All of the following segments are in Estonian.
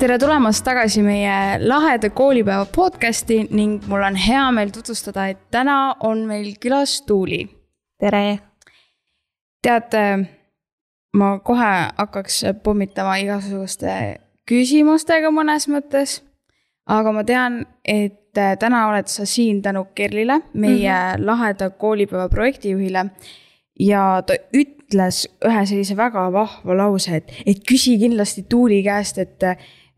tere tulemast tagasi meie laheda koolipäeva podcasti ning mul on hea meel tutvustada, et täna on meil külas Tuuli. tere. teate, ma kohe hakkaks pommitama igasuguste küsimustega mõnes mõttes. aga ma tean, et täna oled sa siin tänu Kerlile, meie mm -hmm. laheda koolipäeva projektijuhile. ja ta ütles ühe sellise väga vahva lause, et, et küsi kindlasti Tuuli käest, et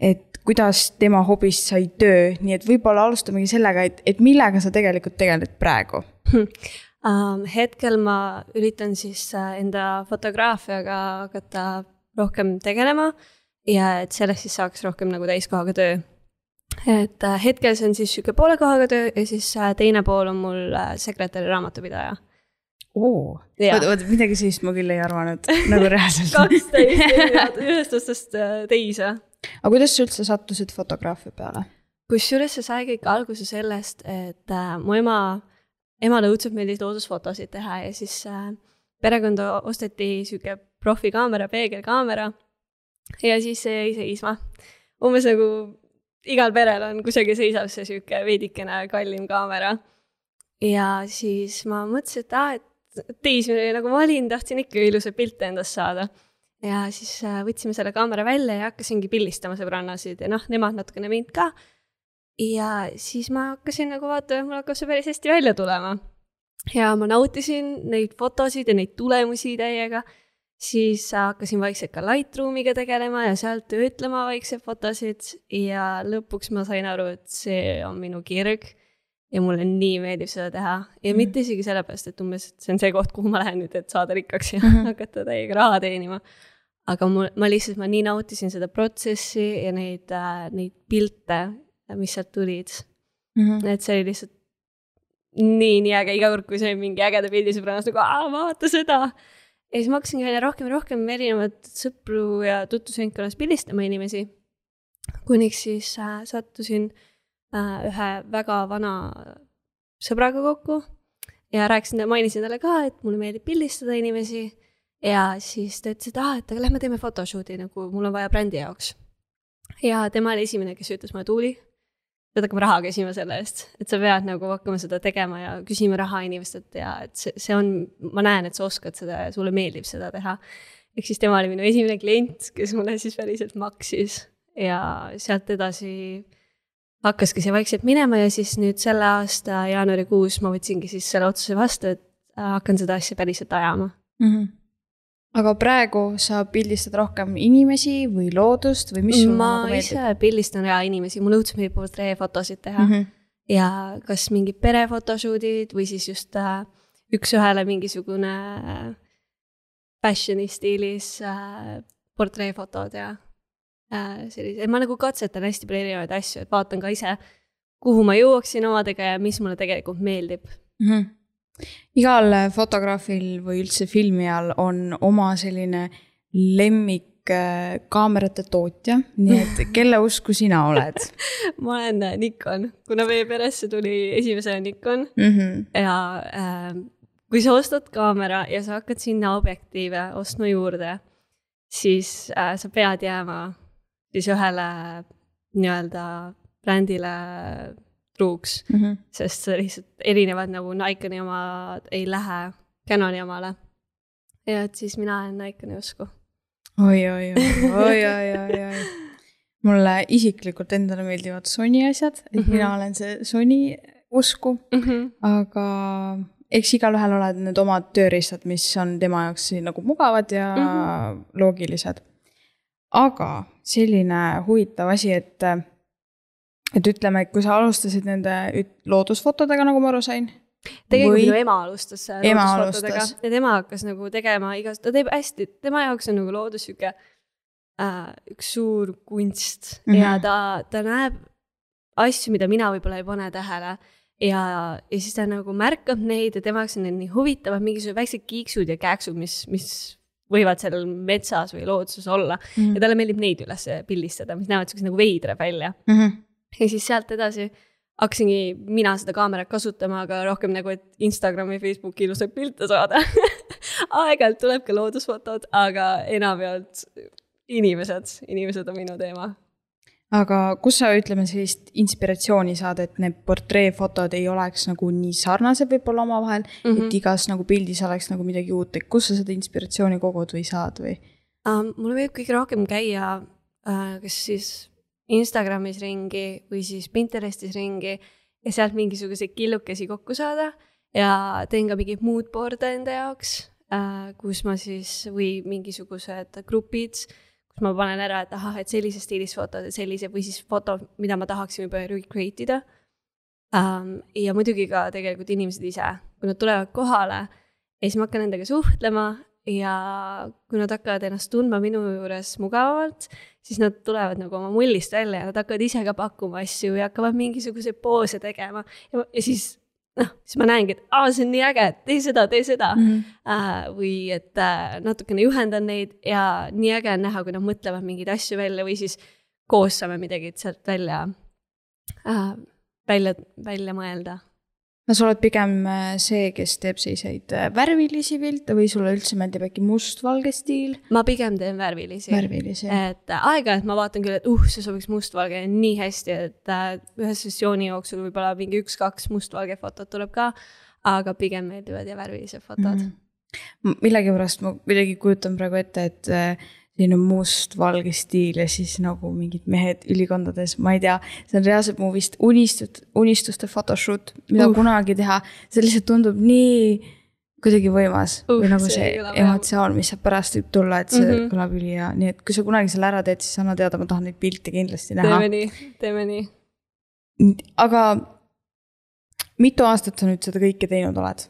et kuidas tema hobist sai töö, nii et võib-olla alustamegi sellega, et, et millega sa tegelikult tegeled praegu? Um,? hetkel ma üritan siis äh, enda fotograafiaga hakata rohkem tegelema ja et sellest siis saaks rohkem nagu täiskohaga töö. et uh, hetkel see on siis sihuke poole kohaga töö ja siis uh, teine pool on mul sekretäri raamatupidaja. Oo, oota, midagi sellist ma küll ei arvanud nagu reaalselt. Kaks täiesti erinevat, ühest otsast teise aga kuidas sa üldse sattusid fotograafia peale? kusjuures see sai kõik alguse sellest, et äh, mu ema, emale õudselt meeldis loodusfotosid teha ja siis äh, perekonda osteti sihuke profikaamera, peegelkaamera. ja siis see jäi seisma. umbes nagu igal perel on kusagil seisab see sihuke veidikene kallim kaamera. ja siis ma mõtlesin, et aa, et teismeline nagu ma olin, tahtsin ikka ilusaid pilte endast saada ja siis äh, võtsime selle kaamera välja ja hakkasingi pildistama sõbrannasid ja noh, nemad natukene mind ka. ja siis ma hakkasin nagu vaatama, mul hakkab see päris hästi välja tulema. ja ma nautisin neid fotosid ja neid tulemusi täiega. siis hakkasin vaikselt ka Lightroomiga tegelema ja sealt töötlema vaikselt fotosid ja lõpuks ma sain aru, et see on minu kirg ja mulle nii meeldib seda teha ja mm. mitte isegi sellepärast, et umbes, et see on see koht, kuhu ma lähen nüüd, et saada rikkaks ja mm -hmm. hakata täiega raha teenima aga mul, ma lihtsalt, ma nii nautisin seda protsessi ja neid äh,, neid pilte, mis sealt tulid mm. -hmm. et see oli lihtsalt nii, nii äge, iga kord, kui sai mingi ägeda pildi sõbrannast nagu, aa, vaata seda. ja siis ma hakkasingi aina rohkem ja rohkem erinevaid sõpru ja tutvusringkonnas pildistama inimesi. kuniks siis äh, sattusin äh, ühe väga vana sõbraga kokku ja rääkisin, mainisin talle ka, et mulle meeldib pildistada inimesi ja siis ta ütles, et aa, et aga lähme teeme photoshoot'i nagu mul on vaja brändi jaoks. ja tema oli esimene, kes ütles mulle, Tuuli, pead hakkama raha küsima selle eest, et sa pead nagu hakkama seda tegema ja küsima raha inimestelt ja et see, see on, ma näen, et sa oskad seda ja sulle meeldib seda teha. ehk siis tema oli minu esimene klient, kes mulle siis päriselt maksis ja sealt edasi hakkaski see vaikselt minema ja siis nüüd selle aasta jaanuarikuus ma võtsingi siis selle otsuse vastu, et hakkan seda asja päriselt ajama mm. -hmm aga praegu sa pildistad rohkem inimesi või loodust või mis ma nagu ise pildistan ja inimesi, mulle õudselt meeldib portreefotosid teha mm. -hmm. ja kas mingid perefotoshoot'id või siis just äh, üks-ühele mingisugune äh, fashion'i stiilis äh, portreefotod ja äh, sellised, ma nagu katsetan hästi palju erinevaid asju, et vaatan ka ise, kuhu ma jõuaksin omadega ja mis mulle tegelikult meeldib mm. -hmm igal fotograafil või üldse filmijal on oma selline lemmik äh, kaamerate tootja, nii et kelle usku sina oled? Ma olen äh, Nikon, kuna meie peresse tuli esimesena Nikon mm -hmm. ja äh, kui sa ostad kaamera ja sa hakkad sinna objektiive ostma juurde, siis äh, sa pead jääma siis ühele nii-öelda brändile truuks mm, -hmm. sest lihtsalt erinevad nagu Nikoni omad ei lähe Canoni omale. ja et siis mina olen Nikoni usku oi, oi, oi, oi, oi, oi, oi. mulle isiklikult endale meeldivad Sony asjad, et mm -hmm. mina olen see Sony usku mm, -hmm. aga eks igalühel ole need omad tööriistad, mis on tema jaoks nagu mugavad ja mm -hmm. loogilised. aga selline huvitav asi, et et ütleme, et kui sa alustasid nende loodusfotodega, nagu ma aru sain. tegelikult või... minu ema alustas loodusfotodega ja tema hakkas nagu tegema igas, ta teeb hästi, tema jaoks on nagu loodus sihuke äh, üks suur kunst mm -hmm. ja ta, ta näeb asju, mida mina võib-olla ei pane tähele ja, ja siis ta nagu märkab neid ja tema jaoks on need nii huvitavad, mingisugused väiksed kiiksud ja kääksud, mis, mis võivad seal metsas või looduses olla mm. -hmm. ja talle meeldib neid üles pildistada, mis näevad siuksed nagu veidrad välja mm. -hmm ja siis sealt edasi hakkasingi mina seda kaamerat kasutama, aga rohkem nagu, et Instagrami, Facebooki ilusaid pilte saada aeg-ajalt tuleb ka loodusfotod, aga enamjaolt inimesed, inimesed on minu teema. aga kus sa, ütleme, sellist inspiratsiooni saad, et need portreefotod ei oleks nagu nii sarnased võib-olla omavahel mm, -hmm. et igas nagu pildis oleks nagu midagi uut, et kust sa seda inspiratsiooni kogud või saad või uh,? mulle meeldib kõige rohkem käia uh, kas siis Instagramis ringi või siis Pinterestis ringi ja sealt mingisuguseid killukesi kokku saada ja teen ka mingeid mood board'e enda jaoks uh,, kus ma siis või mingisugused grupid kus ma panen ära, et ahah, et sellises stiilis fotod ja sellise või siis foto, mida ma tahaksin juba recreate ida um,. ja muidugi ka tegelikult inimesed ise, kui nad tulevad kohale ja siis ma hakkan nendega suhtlema ja kui nad hakkavad ennast tundma minu juures mugavamalt, siis nad tulevad nagu oma mullist välja ja nad hakkavad ise ka pakkuma asju ja hakkavad mingisuguseid poose tegema ja, ja siis noh, siis ma näengi, et aa, see on nii äge, tee seda, tee seda mm. -hmm. Uh, või et uh, natukene juhendan neid ja nii äge on näha, kui nad mõtlevad mingeid asju välja või siis koos saame midagi sealt välja uh,, välja, välja mõelda no sa oled pigem äh, see, kes teeb selliseid äh, värvilisi pilte või sulle üldse meeldib äkki mustvalge stiil? ma pigem teen värvilisi. värvilisi. et äh, aeg-ajalt ma vaatan küll, et uh, see sobiks mustvalge nii hästi, et ühe sessiooni jooksul võib-olla mingi üks-kaks mustvalge fotot tuleb ka. aga pigem meeldivad ja värvilised fotod mm. -hmm. millegipärast ma kuidagi kujutan praegu ette, et selline must-valge stiil ja siis nagu mingid mehed ülikondades, ma ei tea, see on reaalselt mu vist unistut-, unistuste photoshoot, mida uh. kunagi teha, see lihtsalt tundub nii kuidagi võimas uh, või nagu see, see emotsioon, mis sealt pärast võib tulla, et see mm -hmm. kõlab ülihea, nii et kui sa kunagi selle ära teed, siis anna teada, ma tahan neid pilte kindlasti näha. teeme nii, teeme nii. aga mitu aastat sa nüüd seda kõike teinud oled?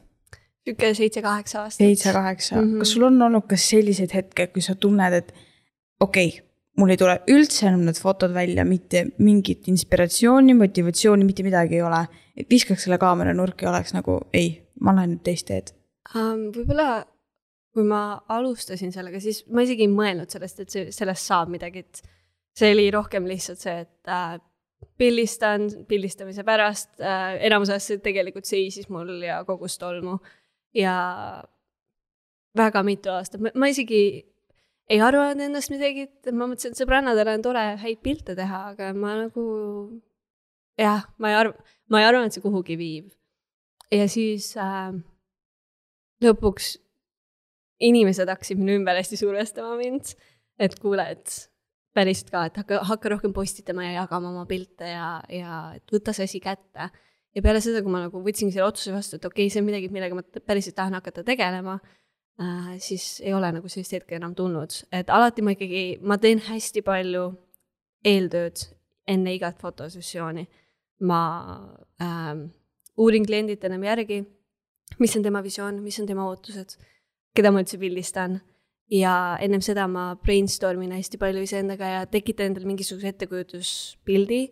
Niisugune seitse-kaheksa aastat. seitse-kaheksa mm, -hmm. kas sul on olnud ka selliseid hetke, kui sa tunned, et okei okay,, mul ei tule üldse enam need fotod välja, mitte mingit inspiratsiooni, motivatsiooni, mitte midagi ei ole. et viskaks selle kaamera nurki ja oleks nagu ei, ma lähen nüüd teist teed um,. võib-olla kui ma alustasin sellega, siis ma isegi ei mõelnud sellest, et see, sellest saab midagi, et see oli rohkem lihtsalt see, et äh, pildistan pildistamise pärast äh,, enamus see tegelikult seisis mul ja kogus tolmu äh, ja väga mitu aastat, ma isegi ei arvanud endast midagi, et ma mõtlesin, et sõbrannadele on tore häid pilte teha, aga ma nagu jah, ma ei arva, ma ei arvanud, et see kuhugi viib. ja siis äh, lõpuks inimesed hakkasid minu ümber hästi survestama mind, et kuule, et päriselt ka, et hakka, hakka rohkem postitama ja jagama oma pilte ja, ja et võta see asi kätte ja peale seda, kui ma nagu võtsingi selle otsuse vastu, et okei okay,, see on midagi, millega ma päriselt tahan hakata tegelema äh,, siis ei ole nagu sellist hetke enam tulnud, et alati ma ikkagi, ma teen hästi palju eeltööd enne igat fotosessiooni. ma äh, uurin kliendid enam järgi, mis on tema visioon, mis on tema ootused, keda ma üldse pildistan ja ennem seda ma brainstorm in hästi palju iseendaga ja tekitan endale mingisuguse ettekujutuspildi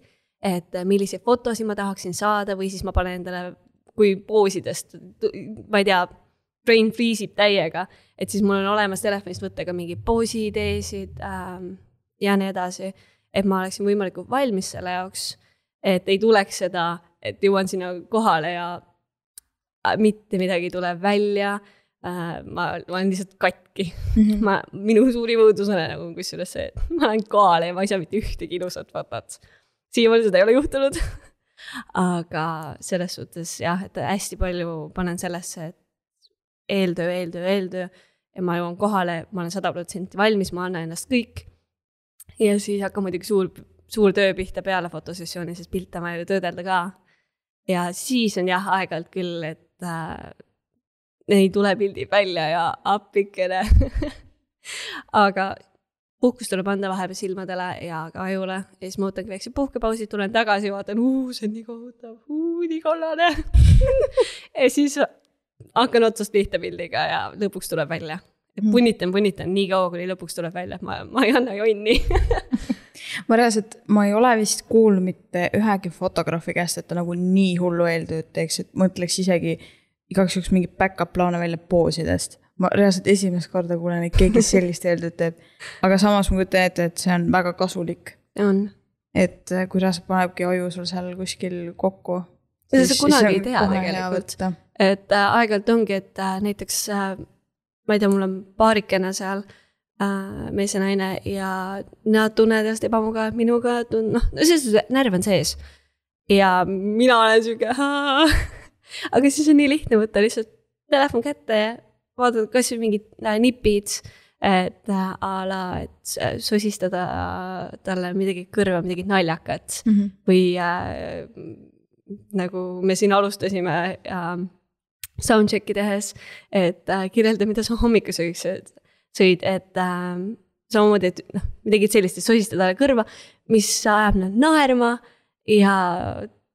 et milliseid fotosid ma tahaksin saada või siis ma panen endale, kui poosidest, ma ei tea, brain freeze ib täiega, et siis mul on olemas telefonist võtta ka mingeid poosiideesid ähm, ja nii edasi, et ma oleksin võimalikult valmis selle jaoks, et ei tuleks seda, et jõuan sinna kohale ja äh, mitte midagi ei tule välja äh,. ma, olen lihtsalt katki mm. -hmm. ma, minu suurim õudus on nagu kusjuures see, et ma lähen kohale ja ma ei saa mitte ühtegi ilusat fotot siiamaani seda ei ole juhtunud aga selles suhtes jah, et hästi palju panen sellesse, et eeltöö, eeltöö, eeltöö ja ma jõuan kohale, ma olen sada protsenti valmis, ma annan ennast kõik. ja siis hakkab muidugi suur, suur töö pihta peale fotosessiooni, sest pilte on vaja ju töödelda ka. ja siis on jah, aeg-ajalt küll, et äh, ei tule pildid välja ja appikene aga puhkust tuleb anda vahepeal silmadele ja ka ajule. Ja siis ma võtangi väikse puhkepausi, tulen tagasi, vaatan, see on nii kohutav, nii kollane. Ja siis hakkan otsast pihta pildiga ja lõpuks tuleb välja. Mm. punnitan, punnitan nii kaua, kuni lõpuks tuleb välja, et ma, ma ei anna jonni. Ma reaalselt, ma ei ole vist kuulnud mitte ühegi fotograafi käest, et ta nagu nii hullu eeltööd teeks, et mõtleks isegi igaks juhuks mingeid back-up plaane välja poosidest ma reaalselt esimest korda kuulen, et keegi sellist eeldust teeb. aga samas ma kujutan ette, et see on väga kasulik. on. et äh, kui reaalselt panebki aju sul seal kuskil kokku. seda sa kunagi ei tea tegelikult. et äh, aeg-ajalt ongi, et äh, näiteks äh, ma ei tea, mul on paarikene seal äh, mees ja naine ja nad tunnevad ennast ebamugavalt minuga, noh, selles suhtes närv on sees. ja mina olen sihuke, aga siis on nii lihtne võtta lihtsalt telefon kätte ja vaadata kasvõi mingid äh, nipid, et äh, a la, et äh, sosistada talle midagi kõrva, midagi naljakat mm -hmm. või äh, nagu me siin alustasime äh, soundcheck'i tehes, et äh, kirjelda, mida sa hommikusööks sõid, et äh, samamoodi, et noh, midagi sellist, et sosistada kõrva, mis ajab nad naerma ja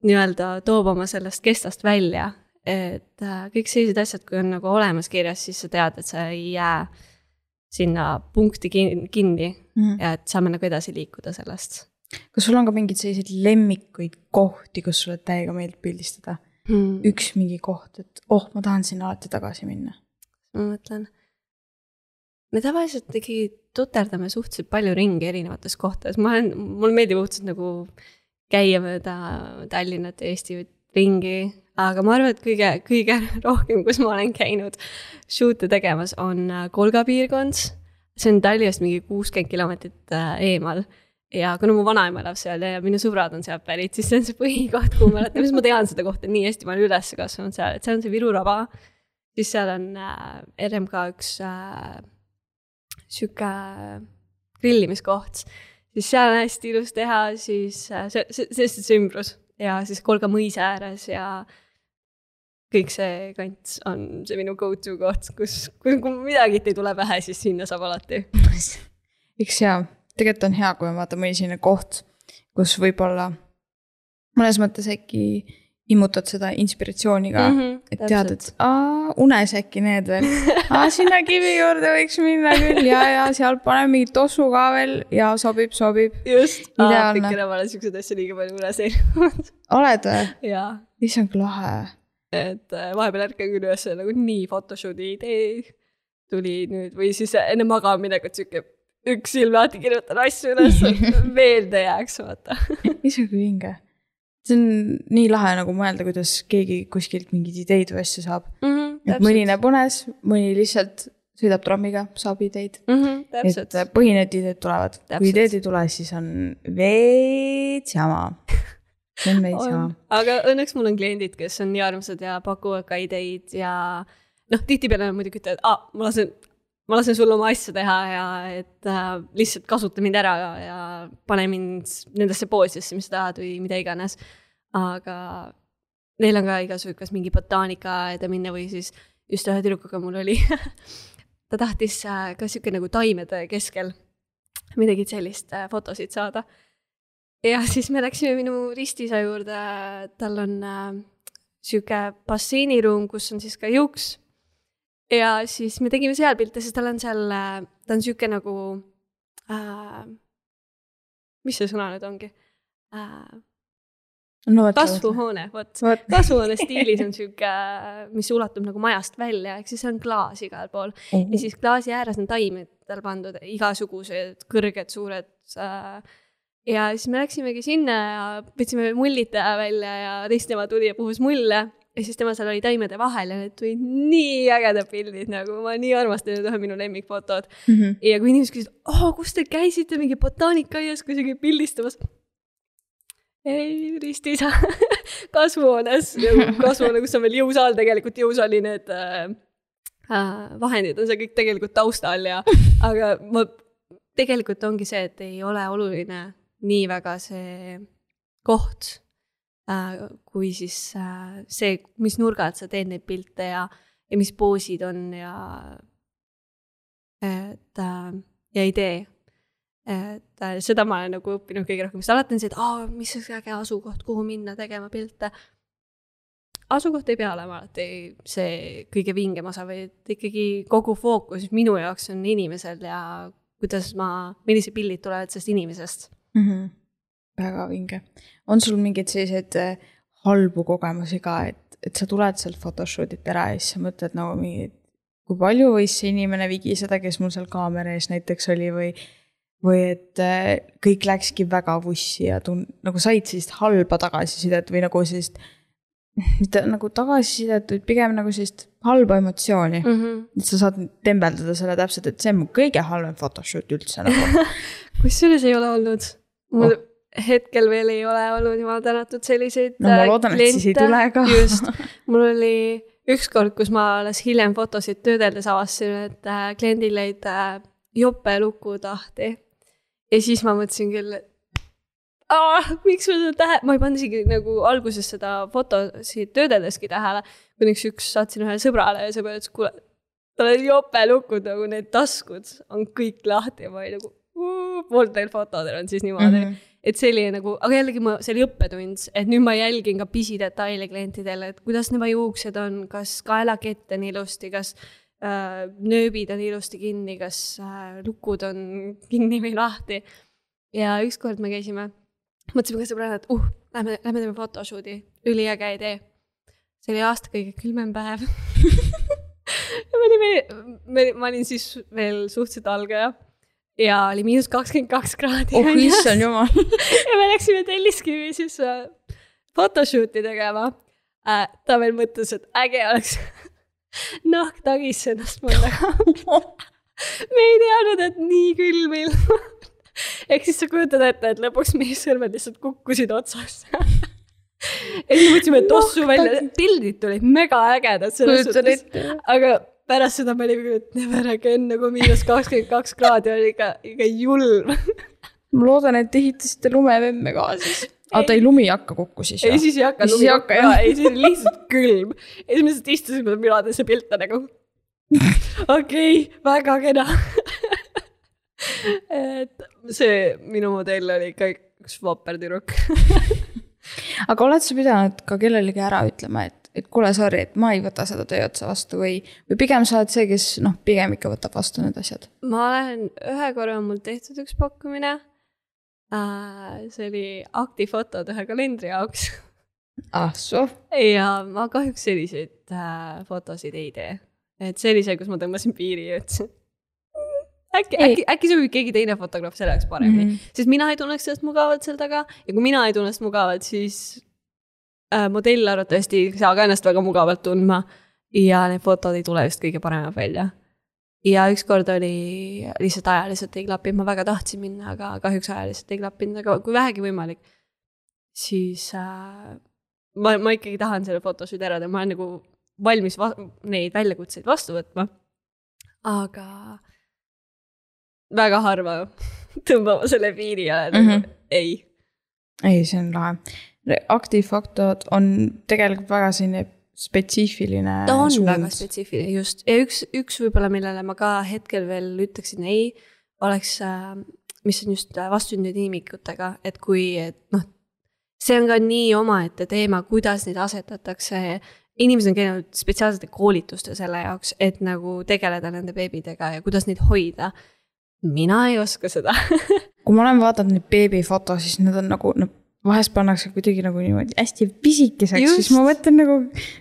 nii-öelda toob oma sellest kestast välja et äh, kõik sellised asjad, kui on nagu olemas kirjas, siis sa tead, et sa ei jää sinna punkti kin kinni mm -hmm. ja et saame nagu edasi liikuda sellest. kas sul on ka mingeid selliseid lemmikuid kohti, kus sulle täiega meeldib pildistada hmm.? üks mingi koht, et oh, ma tahan sinna alati tagasi minna. ma mõtlen, me tavaliselt ikkagi tuterdame suhteliselt palju ringi erinevates kohtades, ma olen, mulle meeldib õudselt nagu käia mööda Tallinnat ja Eesti ringi aga ma arvan, et kõige, kõige rohkem, kus ma olen käinud shoot'e tegemas, on äh, Kolga piirkond. see on Tallinnast mingi kuuskümmend kilomeetrit äh, eemal ja kuna mu vanaema elab seal ja minu sõbrad on sealt pärit, siis see on see põhikoht, kuhu ma mäletan, ma tean seda kohta nii hästi, ma olen üles kasvanud seal, et see on see Viru raba. siis seal on äh, RMK üks äh, sihuke grillimiskoht, siis seal on hästi ilus teha, siis äh, see, see, see, see ümbrus ja siis Kolga mõisa ääres ja äh, kõik see kant on see minu go-to koht, kus, kui, midagi ei tule pähe, siis sinna saab alati. eks jaa, tegelikult on hea, kui on vaata mõni selline koht, kus võib-olla mõnes mõttes äkki immutad seda inspiratsiooni ka. Mm, -hmm, et tead, et aa, unes äkki need veel. aa, sinna kivi juurde võiks minna küll. Ja, ja seal paneme mingi tossu ka veel. Ja sobib, sobib. just, pikene ma olen siukseid asju liiga palju unes näinud oled või? issand, kui lahe et äh, vahepeal ärkan küll üles nagu nii photoshoot'i idee tuli nüüd või siis enne magamaminekut sihuke üks silm lahti, kirjutan asju üles, et meelde jääks, vaata. kui vinge. see on nii lahe nagu mõelda, kuidas keegi kuskilt mingeid ideid või asju saab mm. -hmm, et mõni näeb unes, mõni lihtsalt sõidab trammiga, saab ideid mm. -hmm, et äh, põhinevad ideed tulevad, kui ideed ei tule, siis on veits jama see on veits sama. aga õnneks mul on kliendid, kes on nii armsad ja pakuvad ka ideid ja noh, tihtipeale muidugi ütlevad, aa, ma lasen, ma lasen sul oma asja teha ja et äh, lihtsalt kasuta mind ära ja, ja pane mind nendesse poosidesse, mis sa tahad või mida iganes. aga neil on ka igasugu, kas mingi botaanikaaeda minna või siis just ühe tüdrukuga mul oli ta tahtis äh, ka sihuke nagu taimede keskel midagi sellist äh, fotosid saada ja siis me läksime minu ristiisa juurde, tal on äh, sihuke basseiniruum, kus on siis ka juuks. ja siis me tegime seal pilte, sest tal on seal äh,, ta on sihuke nagu äh,, mis see sõna nüüd ongi äh,? no, kasvuhoone, vot, kasvuhoone stiilis on sihuke, mis ulatub nagu majast välja, ehk siis on klaas igal pool uh -huh. ja siis klaasi ääres on taimed tal pandud, igasugused kõrged, suured äh, ja siis me läksimegi sinna ja võtsime mullid välja ja teist tema tuli ja puhus mulle ja siis tema seal oli taimede vahel ja need tulid nii ägedad pildid, nagu ma nii armastan, need on minu lemmikfotod mm. -hmm. ja kui inimesed küsisid, oh, kus te käisite mingi botaanikaaias kuidagi pildistamas? ei, ristiisa kasvuhoones, kasvuhoone, kus on veel jõusaal tegelikult, jõusaali need äh, äh, vahendid on seal kõik tegelikult taustal ja, aga ma, tegelikult ongi see, et ei ole oluline nii väga see koht äh,, kui siis äh, see, mis nurga alt sa teed neid pilte ja, ja mis poosid on ja et äh, ja idee. et äh, seda ma olen nagu õppinud kõige rohkem, sest alati on see, et aa, mis oleks äge asukoht, kuhu minna tegema pilte. asukoht ei pea olema alati see kõige vingem osa, vaid ikkagi kogu fookus minu jaoks on inimesel ja kuidas ma, millised pildid tulevad sellest inimesest mm. -hmm. väga vinge. on sul mingeid selliseid äh, halbu kogemusi ka, et, et sa tuled sealt photoshoot'it ära ja siis sa mõtled nagu mingi, kui palju võis see inimene vigiseda, kes mul seal kaamera ees näiteks oli või või et äh, kõik läkski väga vussi ja tun-, nagu said sellist halba tagasisidet või nagu sellist mitte nagu tagasisidet, vaid pigem nagu sellist halba emotsiooni mm. -hmm. et sa saad tembeldada selle täpselt, et see on mu kõige halvem photoshoot üldse nagu. kusjuures ei ole olnud. Mul Oh. hetkel veel ei ole olnud jumal tänatud selliseid no äh, loodan, kliente. just, mul oli ükskord, kus ma alles hiljem fotosid töödeldes avastasin, et äh, kliendil jäid äh, jopelukud lahti. ja siis ma mõtlesin küll, et ah, miks ma seda tähe, ma ei pannud isegi nagu alguses seda fotosid töödeldeski tähele, kuniks üks saatsin ühele sõbrale ja sõber ütles, kuule, tal on jopelukud nagu need taskud on kõik lahti ja ma olin nagu, pooltel fotodel on siis niimoodi mm. -hmm et see oli nagu, aga jällegi ma, see oli õppetund, et nüüd ma jälgin ka pisidetaile klientidele, et kuidas nema juuksed on, kas kaelakett on ilusti, kas äh, nööbid on ilusti kinni, kas äh, lukud on kinni või lahti. ja ükskord me käisime, mõtlesime ka sõbrana, et uh, lähme, lähme teeme photoshoot'i, üliäge idee. see oli aasta kõige külmem päev ja me olime, me, ma olin siis veel suhteliselt algaja ja oli miinus kakskümmend kaks kraadi. oh issand jumal. ja me läksime Telliskivi siis äh, photoshoot'i tegema äh,. ta veel mõtles, et äge oleks nahk tagisse ennast panna. me ei teadnud, et nii külm ilm on. ehk siis sa kujutad ette, et lõpuks meie sõrmed lihtsalt kukkusid otsast. ja siis mõtlesime tossu välja, pildid tulid mega ägedad selles suhtes, aga pärast seda me olime küll, et never again nagu miinus kakskümmend kaks kraadi oli ikka, ikka julm. ma loodan, et ehitasite lumevemme ka siis. oota, ei lumi ei hakka kokku siis ei, siis ei hakka lumi kokku jah. ei siis oli lihtsalt külm. ja siis me lihtsalt istusime mülades ja pilt on nagu okei okay,, väga kena. et see minu modell oli ikka üks vapper tüdruk. aga oled sa pidanud ka kellelegi ära ütlema, et, et kuule, sorry, et ma ei võta seda tööotsa vastu või, või pigem sa oled see, kes noh, pigem ikka võtab vastu need asjad? ma olen, ühe korra on mul tehtud üks pakkumine. see oli aktifotod ühe kalendri jaoks ah soo. ja ma kahjuks selliseid äh, fotosid ei tee. et see oli see, kus ma tõmbasin piiri ja ütlesin äkki, Ei. äkki, äkki sobib keegi teine fotograaf selle jaoks paremini mm. -hmm. sest mina ei tunneks ennast mugavalt seal taga ja kui mina ei tunne ennast mugavalt, siis äh, modell arvatavasti ei saa ka ennast väga mugavalt tundma ja need fotod ei tule just kõige paremad välja. ja ükskord oli lihtsalt ajaliselt ei klappinud, ma väga tahtsin minna, aga kahjuks ajaliselt ei klappinud, aga kui vähegi võimalik, siis äh, ma, ma ikkagi tahan selle photoshoot'i ära teha, ma olen nagu valmis va neid väljakutseid vastu võtma. aga väga harva tõmbama selle piiri ja mm. -hmm. ei. ei, see on lahe. Aktiivfaktod on tegelikult väga selline spetsiifiline ta on suund. väga spetsiifiline, just. ja üks, üks võib-olla, millele ma ka hetkel veel ütleksin ei, oleks, mis on just äh, vastsündinud imikutega, et kui, et noh, see on ka nii omaette teema, kuidas neid asetatakse. inimesed on käinud spetsiaalsete koolitustel selle jaoks, et nagu tegeleda nende beebidega ja kuidas neid hoida. mina ei oska seda kui ma olen vaadanud neid beebifoto, siis need on nagu, noh, vahest pannakse kuidagi nagu niimoodi hästi pisikeseks, Just. siis ma mõtlen nagu,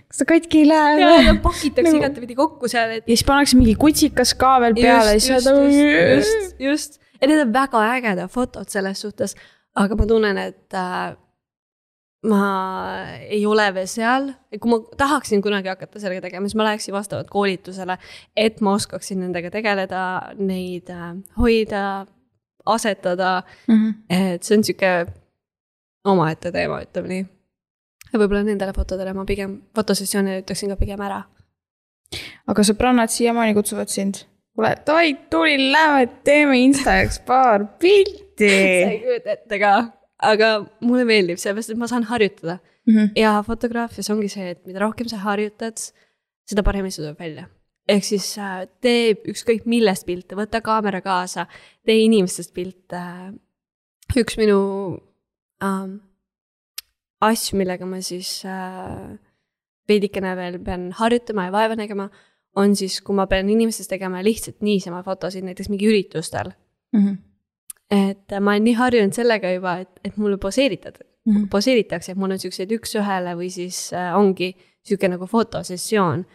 kas ta katki ei lähe ja nad pakitakse Nagu- igatepidi kokku seal, et ja siis pannakse mingi kutsikas ka veel peale ja just, oled just, nagu just, just, ja need on väga ägedad fotod selles suhtes, aga ma tunnen, et äh, ma ei ole veel seal, kui ma tahaksin kunagi hakata sellega tegema, siis ma läheksin vastavalt koolitusele, et ma oskaksin nendega tegeleda, neid äh, hoida, asetada, Mhm. et see on sihuke omaette teema, ütleme nii. ja võib-olla nendele fotodele ma pigem, fotosessioonile ütleksin ka pigem ära aga sõbrannad siiamaani kutsuvad sind. kuule, davai, tuli, lähme teeme Insta jaoks paar sa pilti ei kujuta ette ka, aga mulle meeldib, sellepärast et ma saan harjutada Mhm. ja fotograafias ongi see, et mida rohkem sa harjutad, seda paremini see tuleb välja. ehk siis äh, tee ükskõik millest pilte, võta kaamera kaasa, tee inimestest pilte. üks minu ähm, asju, millega ma siis äh, veidikene veel pean harjutama ja vaeva nägema, on siis, kui ma pean inimestest tegema lihtsalt niisama fotosid, näiteks mingi üritustel Mhm. et ma olen nii harjunud sellega juba, et, et mulle poseeritad Mhm. poseeritakse, et mul on siukseid üks-ühele või siis äh, ongi sihuke nagu fotosessioon.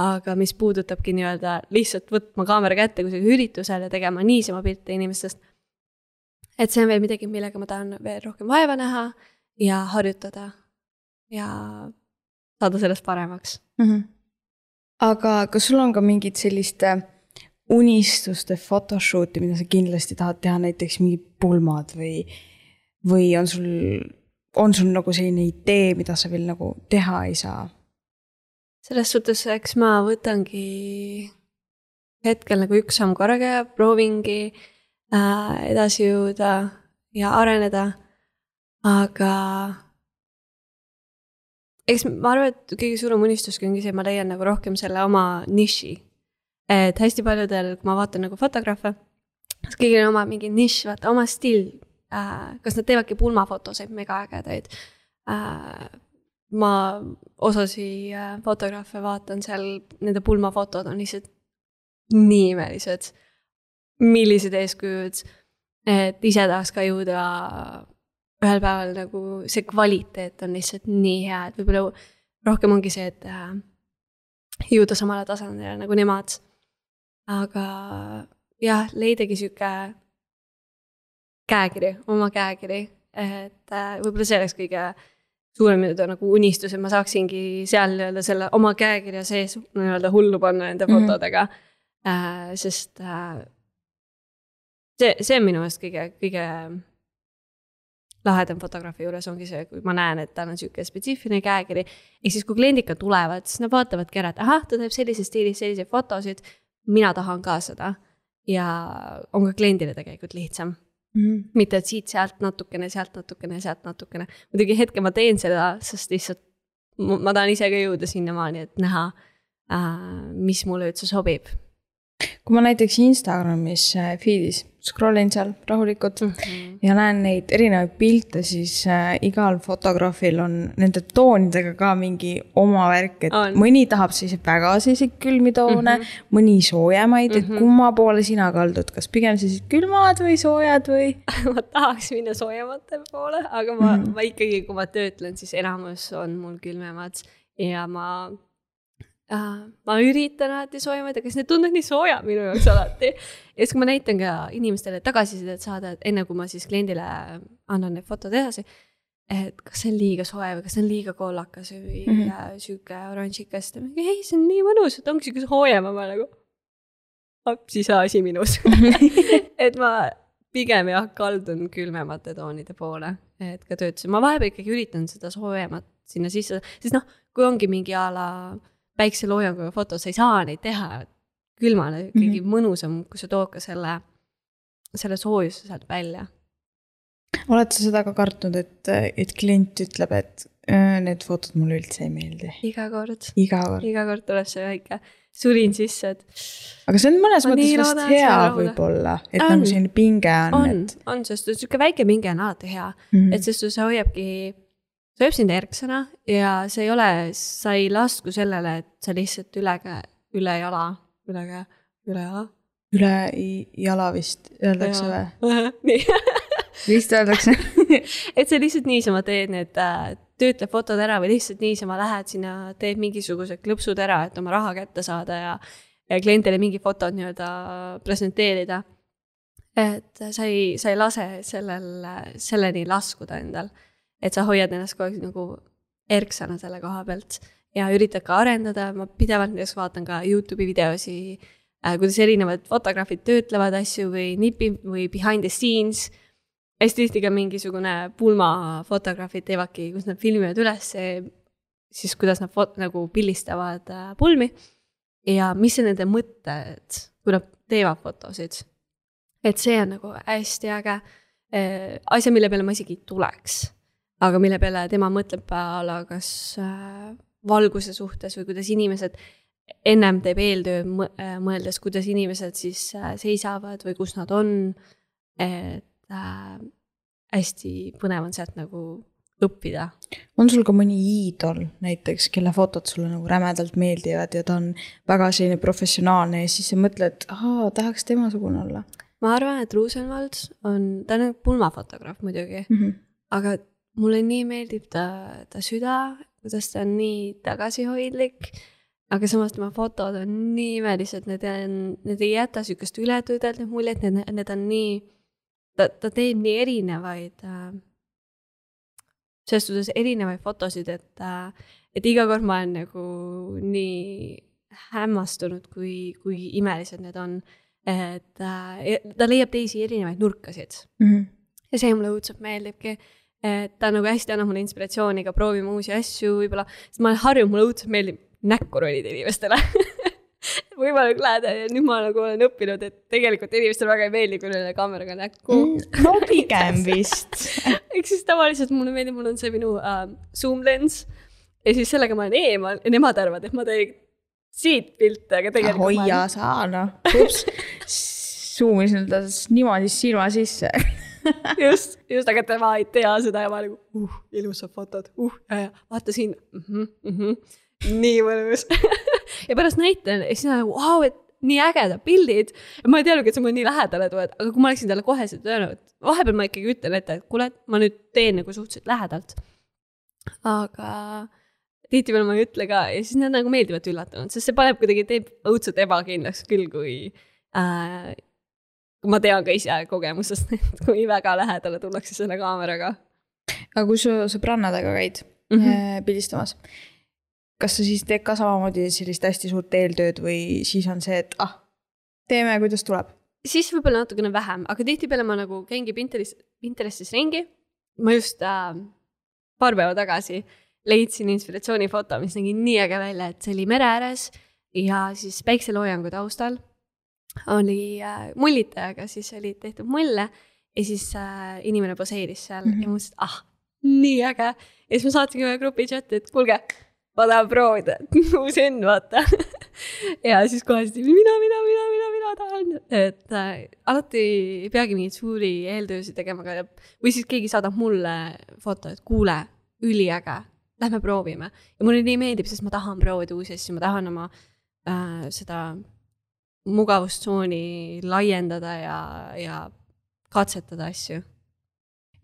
aga mis puudutabki nii-öelda lihtsalt võtma kaamera kätte kusagil üritusel ja tegema niisama pilte inimestest. Et see on veel midagi, millega ma tahan veel rohkem vaeva näha ja harjutada. ja saada sellest paremaks mm. -hmm. aga kas sul on ka mingid selliste unistuste photoshoot'i, mida sa kindlasti tahad teha, näiteks mingid pulmad või, või on sul, on sul nagu selline idee, mida sa veel nagu teha ei saa? selles suhtes, eks ma võtangi hetkel nagu üks samm korraga, proovingi äh, edasi jõuda ja areneda. aga eks ma arvan, et kõige suurem unistuski ongi see, ma leian nagu rohkem selle oma niši. et hästi paljudel, kui ma vaatan nagu fotograafe, kõigil on oma mingi nišš, vaata oma stiil äh,. kas nad teevadki pulmafotosid megaägedaid äh,. ma osasi äh, fotograafe vaatan seal, nende pulmafotod on lihtsalt nii imelised. Millised eeskujud, et ise tahaks ka jõuda ühel päeval nagu see kvaliteet on lihtsalt nii hea, et võib-olla rohkem ongi see, et äh, jõuda samale tasandile nagu nemad. aga jah, leidagi sihuke käekiri, oma käekiri, et äh, võib-olla see oleks kõige suurem nii-öelda nagu unistus, et ma saaksingi seal nii-öelda selle oma käekirja sees nii-öelda hullu panna nende mm -hmm. fotodega äh,. sest äh, see, see on minu meelest kõige, kõige lahedam fotograafi juures ongi see, kui ma näen, et tal on sihuke spetsiifiline käekiri. ehk siis, kui kliendid ka tulevad, siis nad vaatavadki ära, et ahah, ta teeb sellises stiilis selliseid fotosid. mina tahan ka seda. ja on ka kliendile tegelikult lihtsam mm. -hmm. mitte, et siit-sealt natukene, sealt natukene, sealt natukene. muidugi hetkel ma teen seda, sest lihtsalt ma tahan ise ka jõuda sinnamaani, et näha äh,, mis mulle üldse sobib kui ma näiteks Instagramis äh, feed'is scroll in seal rahulikult mm -hmm. ja näen neid erinevaid pilte, siis äh, igal fotograafil on nende toonidega ka mingi oma värk, et on. mõni tahab selliseid väga selliseid külmi toone mm, -hmm. mõni soojemaid mm, -hmm. et mhm. kumma poole sina kaldud, kas pigem sellised külmad või soojad või ma tahaks minna soojemate poole, aga ma mm, -hmm. ma ikkagi, kui ma töötlen, siis enamus on mul külmemad ja ma ma üritan alati soojemaid, aga siis need tunduvad nii soojad minu jaoks alati. ja siis, kui ma näitan ka inimestele tagasisidet saada, et enne kui ma siis kliendile annan need fotod edasi. et kas see on liiga soe või kas see on liiga kollakas või mm -hmm. sihuke oranžikas, ta mingi ei, see on nii mõnus, et ongi sihuke soojem, ma nagu. appi sa asi minus et ma pigem jah, kaldun külmemate toonide poole, et ka töötuses, ma vahepeal ikkagi üritan seda soojemat sinna sisse, sest noh, kui ongi mingi a la päikseloojanguga foto, sa ei saa neid teha külmale, ikkagi mm -hmm. mõnusam, kui sa tood ka selle, selle soojuse sealt välja. oled sa seda ka kartnud, et, et klient ütleb, et need fotod mulle üldse ei meeldi? iga kord. iga kord. iga kord tuleb see väike surin sisse, et. aga see on mõnes mõttes vist hea võib-olla, et on. nagu selline pinge on, on, et. on, sest sihuke väike pinge on alati hea mm, -hmm. et sest see hoiabki ta ööb sind erksana ja see ei ole, sa ei lasku sellele, et sa lihtsalt üle käe, üle jala, üle käe, üle jala. üle jala vist öeldakse või? nii vist öeldakse et sa lihtsalt niisama teed need äh, töötled fotod ära või lihtsalt niisama lähed sinna, teed mingisugused klõpsud ära, et oma raha kätte saada ja, ja kliendile mingi fotot nii-öelda presenteerida. et sa ei, sa ei lase sellel, selleni laskuda endal et sa hoiad ennast kogu aeg nagu erksana selle koha pealt ja üritad ka arendada, ma pidevalt näiteks vaatan ka Youtube'i videosi äh,, kuidas erinevad fotograafid töötlevad asju või nipi või behind the scenes. hästi tihti ka mingisugune pulmafotograafid teevadki, kus nad filmivad üles siis, kuidas nad fot-, nagu pildistavad äh, pulmi. ja mis on nende mõtted, kui nad teevad fotosid. et see on nagu hästi äge äh, asja, mille peale ma isegi ei tuleks aga mille peale tema mõtleb a la kas äh, valguse suhtes või kuidas inimesed ennem teeb eeltöö äh, mõeldes, kuidas inimesed siis äh, seisavad või kus nad on. et äh, hästi põnev on sealt nagu õppida. on sul ka mõni iidol näiteks, kelle fotod sulle nagu rämedalt meeldivad ja ta on väga selline professionaalne ja siis sa mõtled, ahaa, tahaks temasugune olla? ma arvan, et Rosenwald on, ta on nagu pulmafotograaf muidugi mm, -hmm. aga mulle nii meeldib ta, ta süda, kuidas ta on nii tagasihoidlik. aga samas tema fotod on nii imelised, need on, need ei jäta sihukest ületõdeldavat muljet, need, need on nii, ta, ta teeb nii erinevaid äh,, selles suhtes erinevaid fotosid, et äh,, et iga kord ma olen nagu nii hämmastunud, kui, kui imelised need on. et äh, ta leiab teisi erinevaid nurkasid mm. -hmm. ja see mulle õudselt meeldibki et ta nagu hästi annab mulle inspiratsiooni ka proovima uusi asju võib-olla, sest ma olen harjunud, mulle õudselt meeldib näkku ronida inimestele võimalik lähedal ja nüüd ma nagu olen õppinud, et tegelikult inimestele väga ei meeldi, kui neile kaameraga näkku mm,. no pigem vist ehk siis tavaliselt mulle meeldib, mul on see minu uh, zoom lens ja siis sellega ma olen eemal ja nemad arvavad, et ma teen siit pilte, aga tegelikult. hoia olen... sa noh, ups, suumisin ta niimoodi silma sisse just, just, aga tema ei tea seda ja ma nagu uh, ilusad fotod, uh, ja, ja vaata siin mm. -hmm, mm -hmm nii mõnus ja pärast näitan ja siis on nagu, vau, et nii ägedad pildid. ma ei teadnudki, et sa mulle nii lähedale tuled, aga kui ma oleksin talle koheselt öelnud, vahepeal ma ikkagi ütlen ette, et kuule, ma nüüd teen nagu suhteliselt lähedalt. aga tihtipeale ma ei ütle ka ja siis nad nagu meeldivalt üllatunud, sest see paneb kuidagi, teeb õudselt ebakindlaks küll, kui äh, ma tean ka ise kogemusest, et kui väga lähedale tullakse selle kaameraga. aga kui sa sõbrannadega käid mm -hmm. pildistamas, kas sa siis teed ka samamoodi sellist hästi suurt eeltööd või siis on see, et ah, teeme, kuidas tuleb? siis võib-olla natukene vähem, aga tihtipeale ma nagu käingi Pinterest, Pinterestis ringi. ma just äh, paar päeva tagasi leidsin inspiratsioonifoto, mis nägi nii äge välja, et see oli mere ääres ja siis päikseloojangu taustal oli äh, mullitajaga, siis oli tehtud mulle ja siis äh, inimene poseeris seal mm -hmm. ja ma mõtlesin, et ah, nii äge. ja siis ma saatsingi ühe grupi chati, et kuulge ma tahan proovida, uus õnn, vaata ja siis kohe mina, mina, mina, mina, mina tahan, et äh, alati ei peagi mingeid suuri eeltöösid tegema, aga või siis keegi saadab mulle foto, et kuule, üliäge, lähme proovime. ja mulle nii meeldib, sest ma tahan proovida uusi asju, ma tahan oma äh, seda mugavustsooni laiendada ja, ja katsetada asju.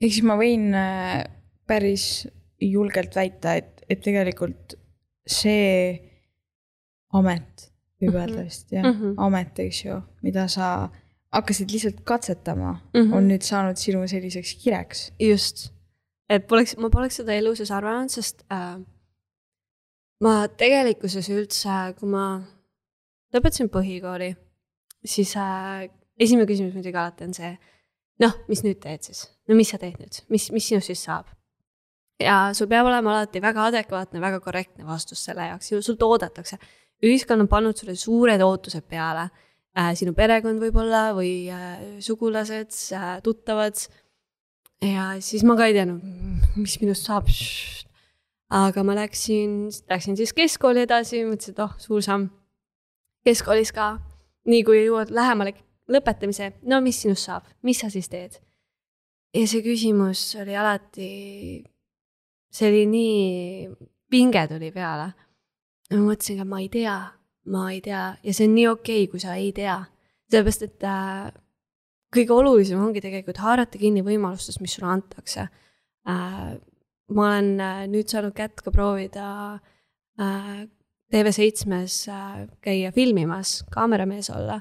ehk siis ma võin äh, päris julgelt väita, et, et tegelikult see amet, võib mhm. öelda vist jah mm, -hmm. amet, eks ju, mida sa hakkasid lihtsalt katsetama mm, -hmm. on nüüd saanud sinu selliseks kireks. just, et poleks, ma poleks seda elu sees arvanud, sest äh, ma tegelikkuses üldse, kui ma lõpetasin põhikooli, siis äh, esimene küsimus muidugi alati on see, noh, mis nüüd teed siis, no mis sa teed nüüd, mis, mis sinust siis saab? ja sul peab olema alati väga adekvaatne, väga korrektne vastus selle jaoks, sult oodatakse. ühiskond on pannud sulle suured ootused peale äh,, sinu perekond võib-olla või äh, sugulased äh,, tuttavad. ja siis ma ka ei teadnud, mis minust saab. aga ma läksin, läksin siis keskkooli edasi, mõtlesin, et oh, suur samm. Keskkoolis ka, nii kui jõuad lähemale lõpetamise, no mis sinust saab, mis sa siis teed? ja see küsimus oli alati see oli nii, pinge tuli peale. ma mõtlesin ka, ma ei tea, ma ei tea ja see on nii okei okay,, kui sa ei tea. sellepärast, et äh, kõige olulisem ongi tegelikult haarata kinni võimalustest, mis sulle antakse äh,. ma olen äh, nüüd saanud kätt ka proovida äh, TV7-s äh, käia filmimas, kaameramees olla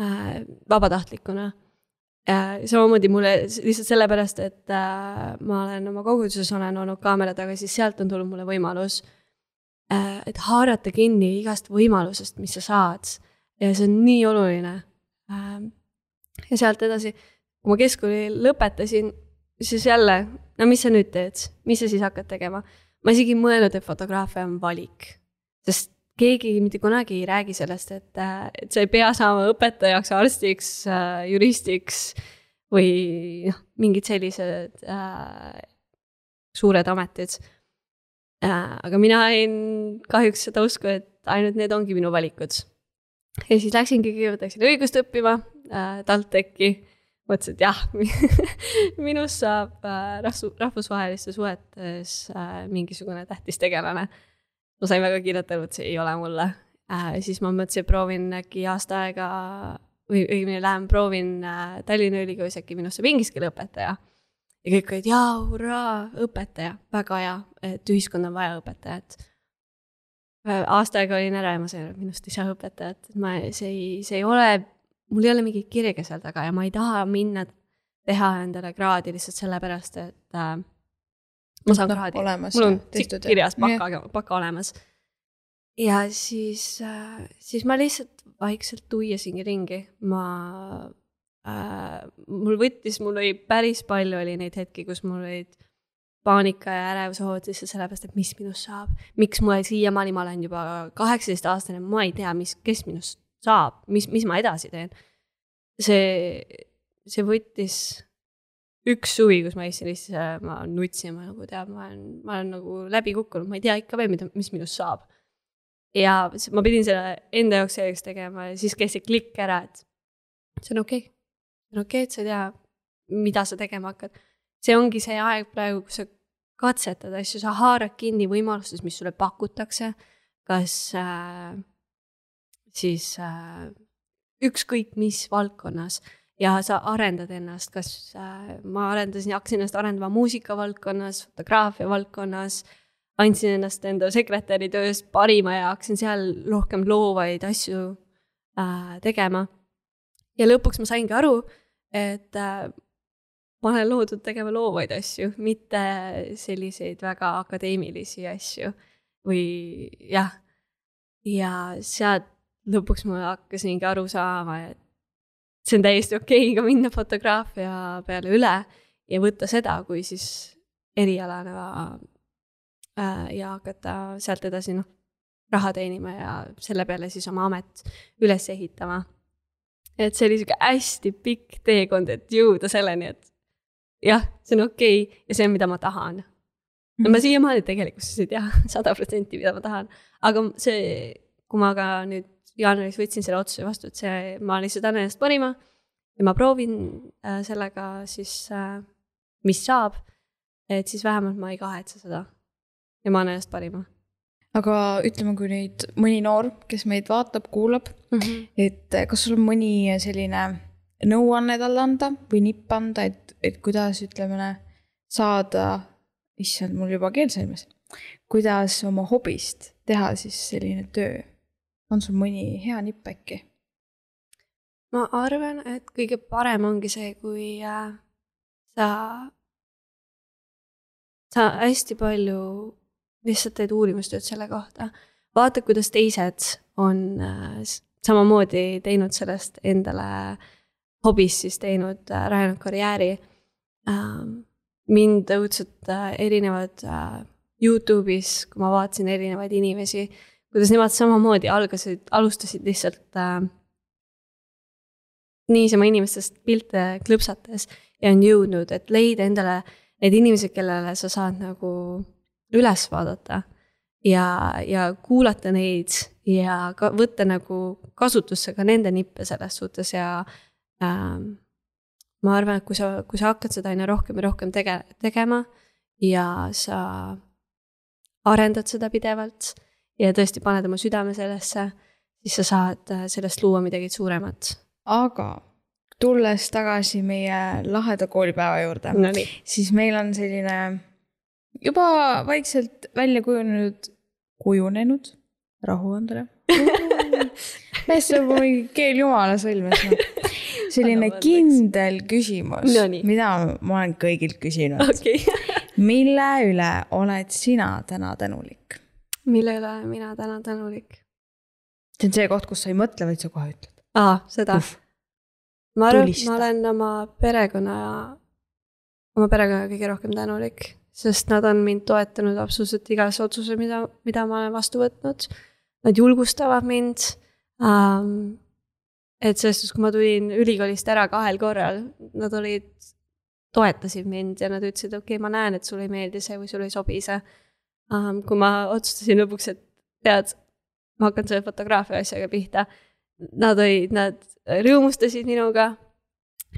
äh, vabatahtlikuna samamoodi mulle lihtsalt sellepärast, et äh, ma olen oma koguduses olen olnud kaamera taga, siis sealt on tulnud mulle võimalus äh,. et haarata kinni igast võimalusest, mis sa saad. ja see on nii oluline äh,. ja sealt edasi, kui ma keskkooli lõpetasin, siis jälle, no mis sa nüüd teed, mis sa siis hakkad tegema? ma isegi ei mõelnud, et fotograafia on valik, sest keegi mitte kunagi ei räägi sellest, et, et sa ei pea saama õpetajaks, arstiks, äh, juristiks või noh, mingid sellised äh, suured ametid äh,. aga mina jäin kahjuks seda usku, et ainult need ongi minu valikud. ja siis läksingi, kõigepealt läksin õigust õppima äh, TalTechi mõtlesin, et jah minust saab äh, rahvusvahelistes suhetes äh, mingisugune tähtis tegelane äh, ma sain väga kiirelt aru, et see ei ole mulle äh,. siis ma mõtlesin, et proovin äkki aasta aega või õigemini lähen proovin äh, Tallinna Ülikoolis äkki minust saab inglise keele õpetaja. ja kõik olid jaa, hurraa, õpetaja, väga hea, et ühiskond on vaja õpetajat. Äh, aasta aega olin ära ja ma sain aru, et minust ei saa õpetajat, et ma, see ei, see ei ole, mul ei ole mingit kirge seal taga ja ma ei taha minna teha endale kraadi lihtsalt sellepärast, et äh, ma saan kraadi, olemas. mul on kirjas baka, baka olemas. ja siis, äh, siis ma lihtsalt vaikselt tuiasingi ringi, ma äh,, mul võttis, mul oli päris palju oli neid hetki, kus mul olid paanika ja ärevushood lihtsalt sellepärast, et mis minust saab. miks mul siiamaani, ma olen juba kaheksateistaastane, ma ei tea, mis, kes minust saab, mis, mis ma edasi teen. see, see võttis üks suvi, kus ma istusin lihtsalt, ma nutsin, ma nagu tead, ma olen, ma olen nagu läbi kukkunud, ma ei tea ikka veel, mida, mis minust saab. ja ma pidin selle enda jaoks selgeks tegema ja siis käis see klikk ära, et see on okei okay.. see on okei okay,, et sa ei tea, mida sa tegema hakkad. see ongi see aeg praegu, kus sa katsetad asju, sa haarad kinni võimalustest, mis sulle pakutakse. kas äh, siis äh, ükskõik mis valdkonnas ja sa arendad ennast, kas äh, ma arendasin, hakkasin ennast arendama muusika valdkonnas, fotograafia valdkonnas, andsin ennast enda sekretäri töös parima ja hakkasin seal rohkem loovaid asju äh, tegema. ja lõpuks ma saingi aru, et äh, ma olen loodud tegema loovaid asju, mitte selliseid väga akadeemilisi asju või jah. ja sealt lõpuks ma hakkasingi aru saama, et see on täiesti okei okay ka minna fotograafia peale üle ja võtta seda kui siis erialana äh, ja hakata sealt edasi noh, raha teenima ja selle peale siis oma amet üles ehitama. et see oli sihuke hästi pikk teekond, et jõuda selleni, et jah, see on okei okay ja see on, mida ma tahan. no ma mhm. siiamaani tegelikkuses ei tea sada protsenti, mida ma tahan, aga see, kui ma ka nüüd jaanuaris võtsin selle otsuse vastu, et see, ma lihtsalt annan ennast parima ja ma proovin äh, sellega siis äh,, mis saab. et siis vähemalt ma ei kahetse seda ja ma annan ennast parima. aga ütleme, kui nüüd mõni noor, kes meid vaatab, kuulab mm, -hmm. et äh, kas sul on mõni selline nõuanne talle anda või nipp anda, et, et kuidas, ütleme, saada, issand, mul juba keel sõimas, kuidas oma hobist teha siis selline töö on sul mõni hea nipp äkki? ma arvan, et kõige parem ongi see, kui äh, sa, sa hästi palju lihtsalt teed uurimustööd selle kohta. vaata, kuidas teised on äh, samamoodi teinud sellest endale hobist siis teinud äh,, rajanud karjääri äh,. mind õudselt erinevad Youtube'is, kui ma vaatasin erinevaid inimesi kuidas nemad samamoodi algasid, alustasid lihtsalt äh, niisama inimestest pilte klõpsates ja on jõudnud, et leida endale need inimesed, kellele sa saad nagu üles vaadata ja, ja kuulata neid ja ka võtta nagu kasutusse ka nende nippe selles suhtes ja äh, ma arvan, et kui sa, kui sa hakkad seda aina rohkem ja rohkem tege-, tegema ja sa arendad seda pidevalt ja tõesti paned oma südame sellesse, siis sa saad äh, sellest luua midagi suuremat. aga tulles tagasi meie laheda koolipäeva juurde no, siis meil on selline juba vaikselt välja kujunenud, kujunenud, rahu endale mees saab mingi keel jumala sõlmes no. selline kindel küsimus no,, mida ma olen kõigilt küsinud okay. mille üle oled sina täna tänulik? Mille üle mina täna tänulik? see on see koht, kus sa ei mõtle, vaid sa kohe ütled. aa, seda. ma arvan, et ma olen oma perekonna, oma perekonnaga kõige rohkem tänulik, sest nad on mind toetanud absoluutselt igas otsuses, mida, mida ma olen vastu võtnud. Nad julgustavad mind um,. et selles suhtes, kui ma tulin ülikoolist ära kahel korral, nad olid, toetasid mind ja nad ütlesid, okei okay,, ma näen, et sulle ei meeldi see või sulle ei sobi see um,. kui ma otsustasin lõpuks, et tead, ma hakkan selle fotograafia asjaga pihta. Nad olid, nad rõõmustasid minuga.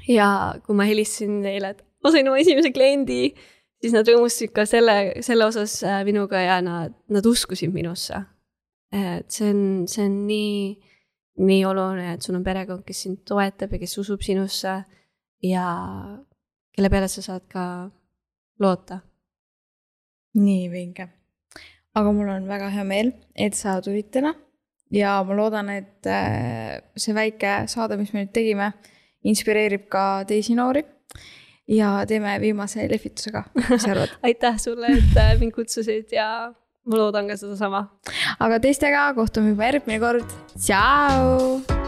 ja kui ma helistasin neile, et ma sain oma esimese kliendi, siis nad rõõmustasid ka selle, selle osas äh, minuga ja nad, nad uskusid minusse. et see on, see on nii, nii oluline, et sul on perekond, kes sind toetab ja kes usub sinusse ja kelle peale sa saad ka loota. nii vinge aga mul on väga hea meel, et sa tulid täna ja ma loodan, et äh, see väike saade, mis me nüüd tegime, inspireerib ka teisi noori. ja teeme viimase lehvituse ka, mis sa arvad aitäh sulle, et äh, mind kutsusid ja ma loodan ka sedasama. aga teistega kohtume juba järgmine kord, tšau.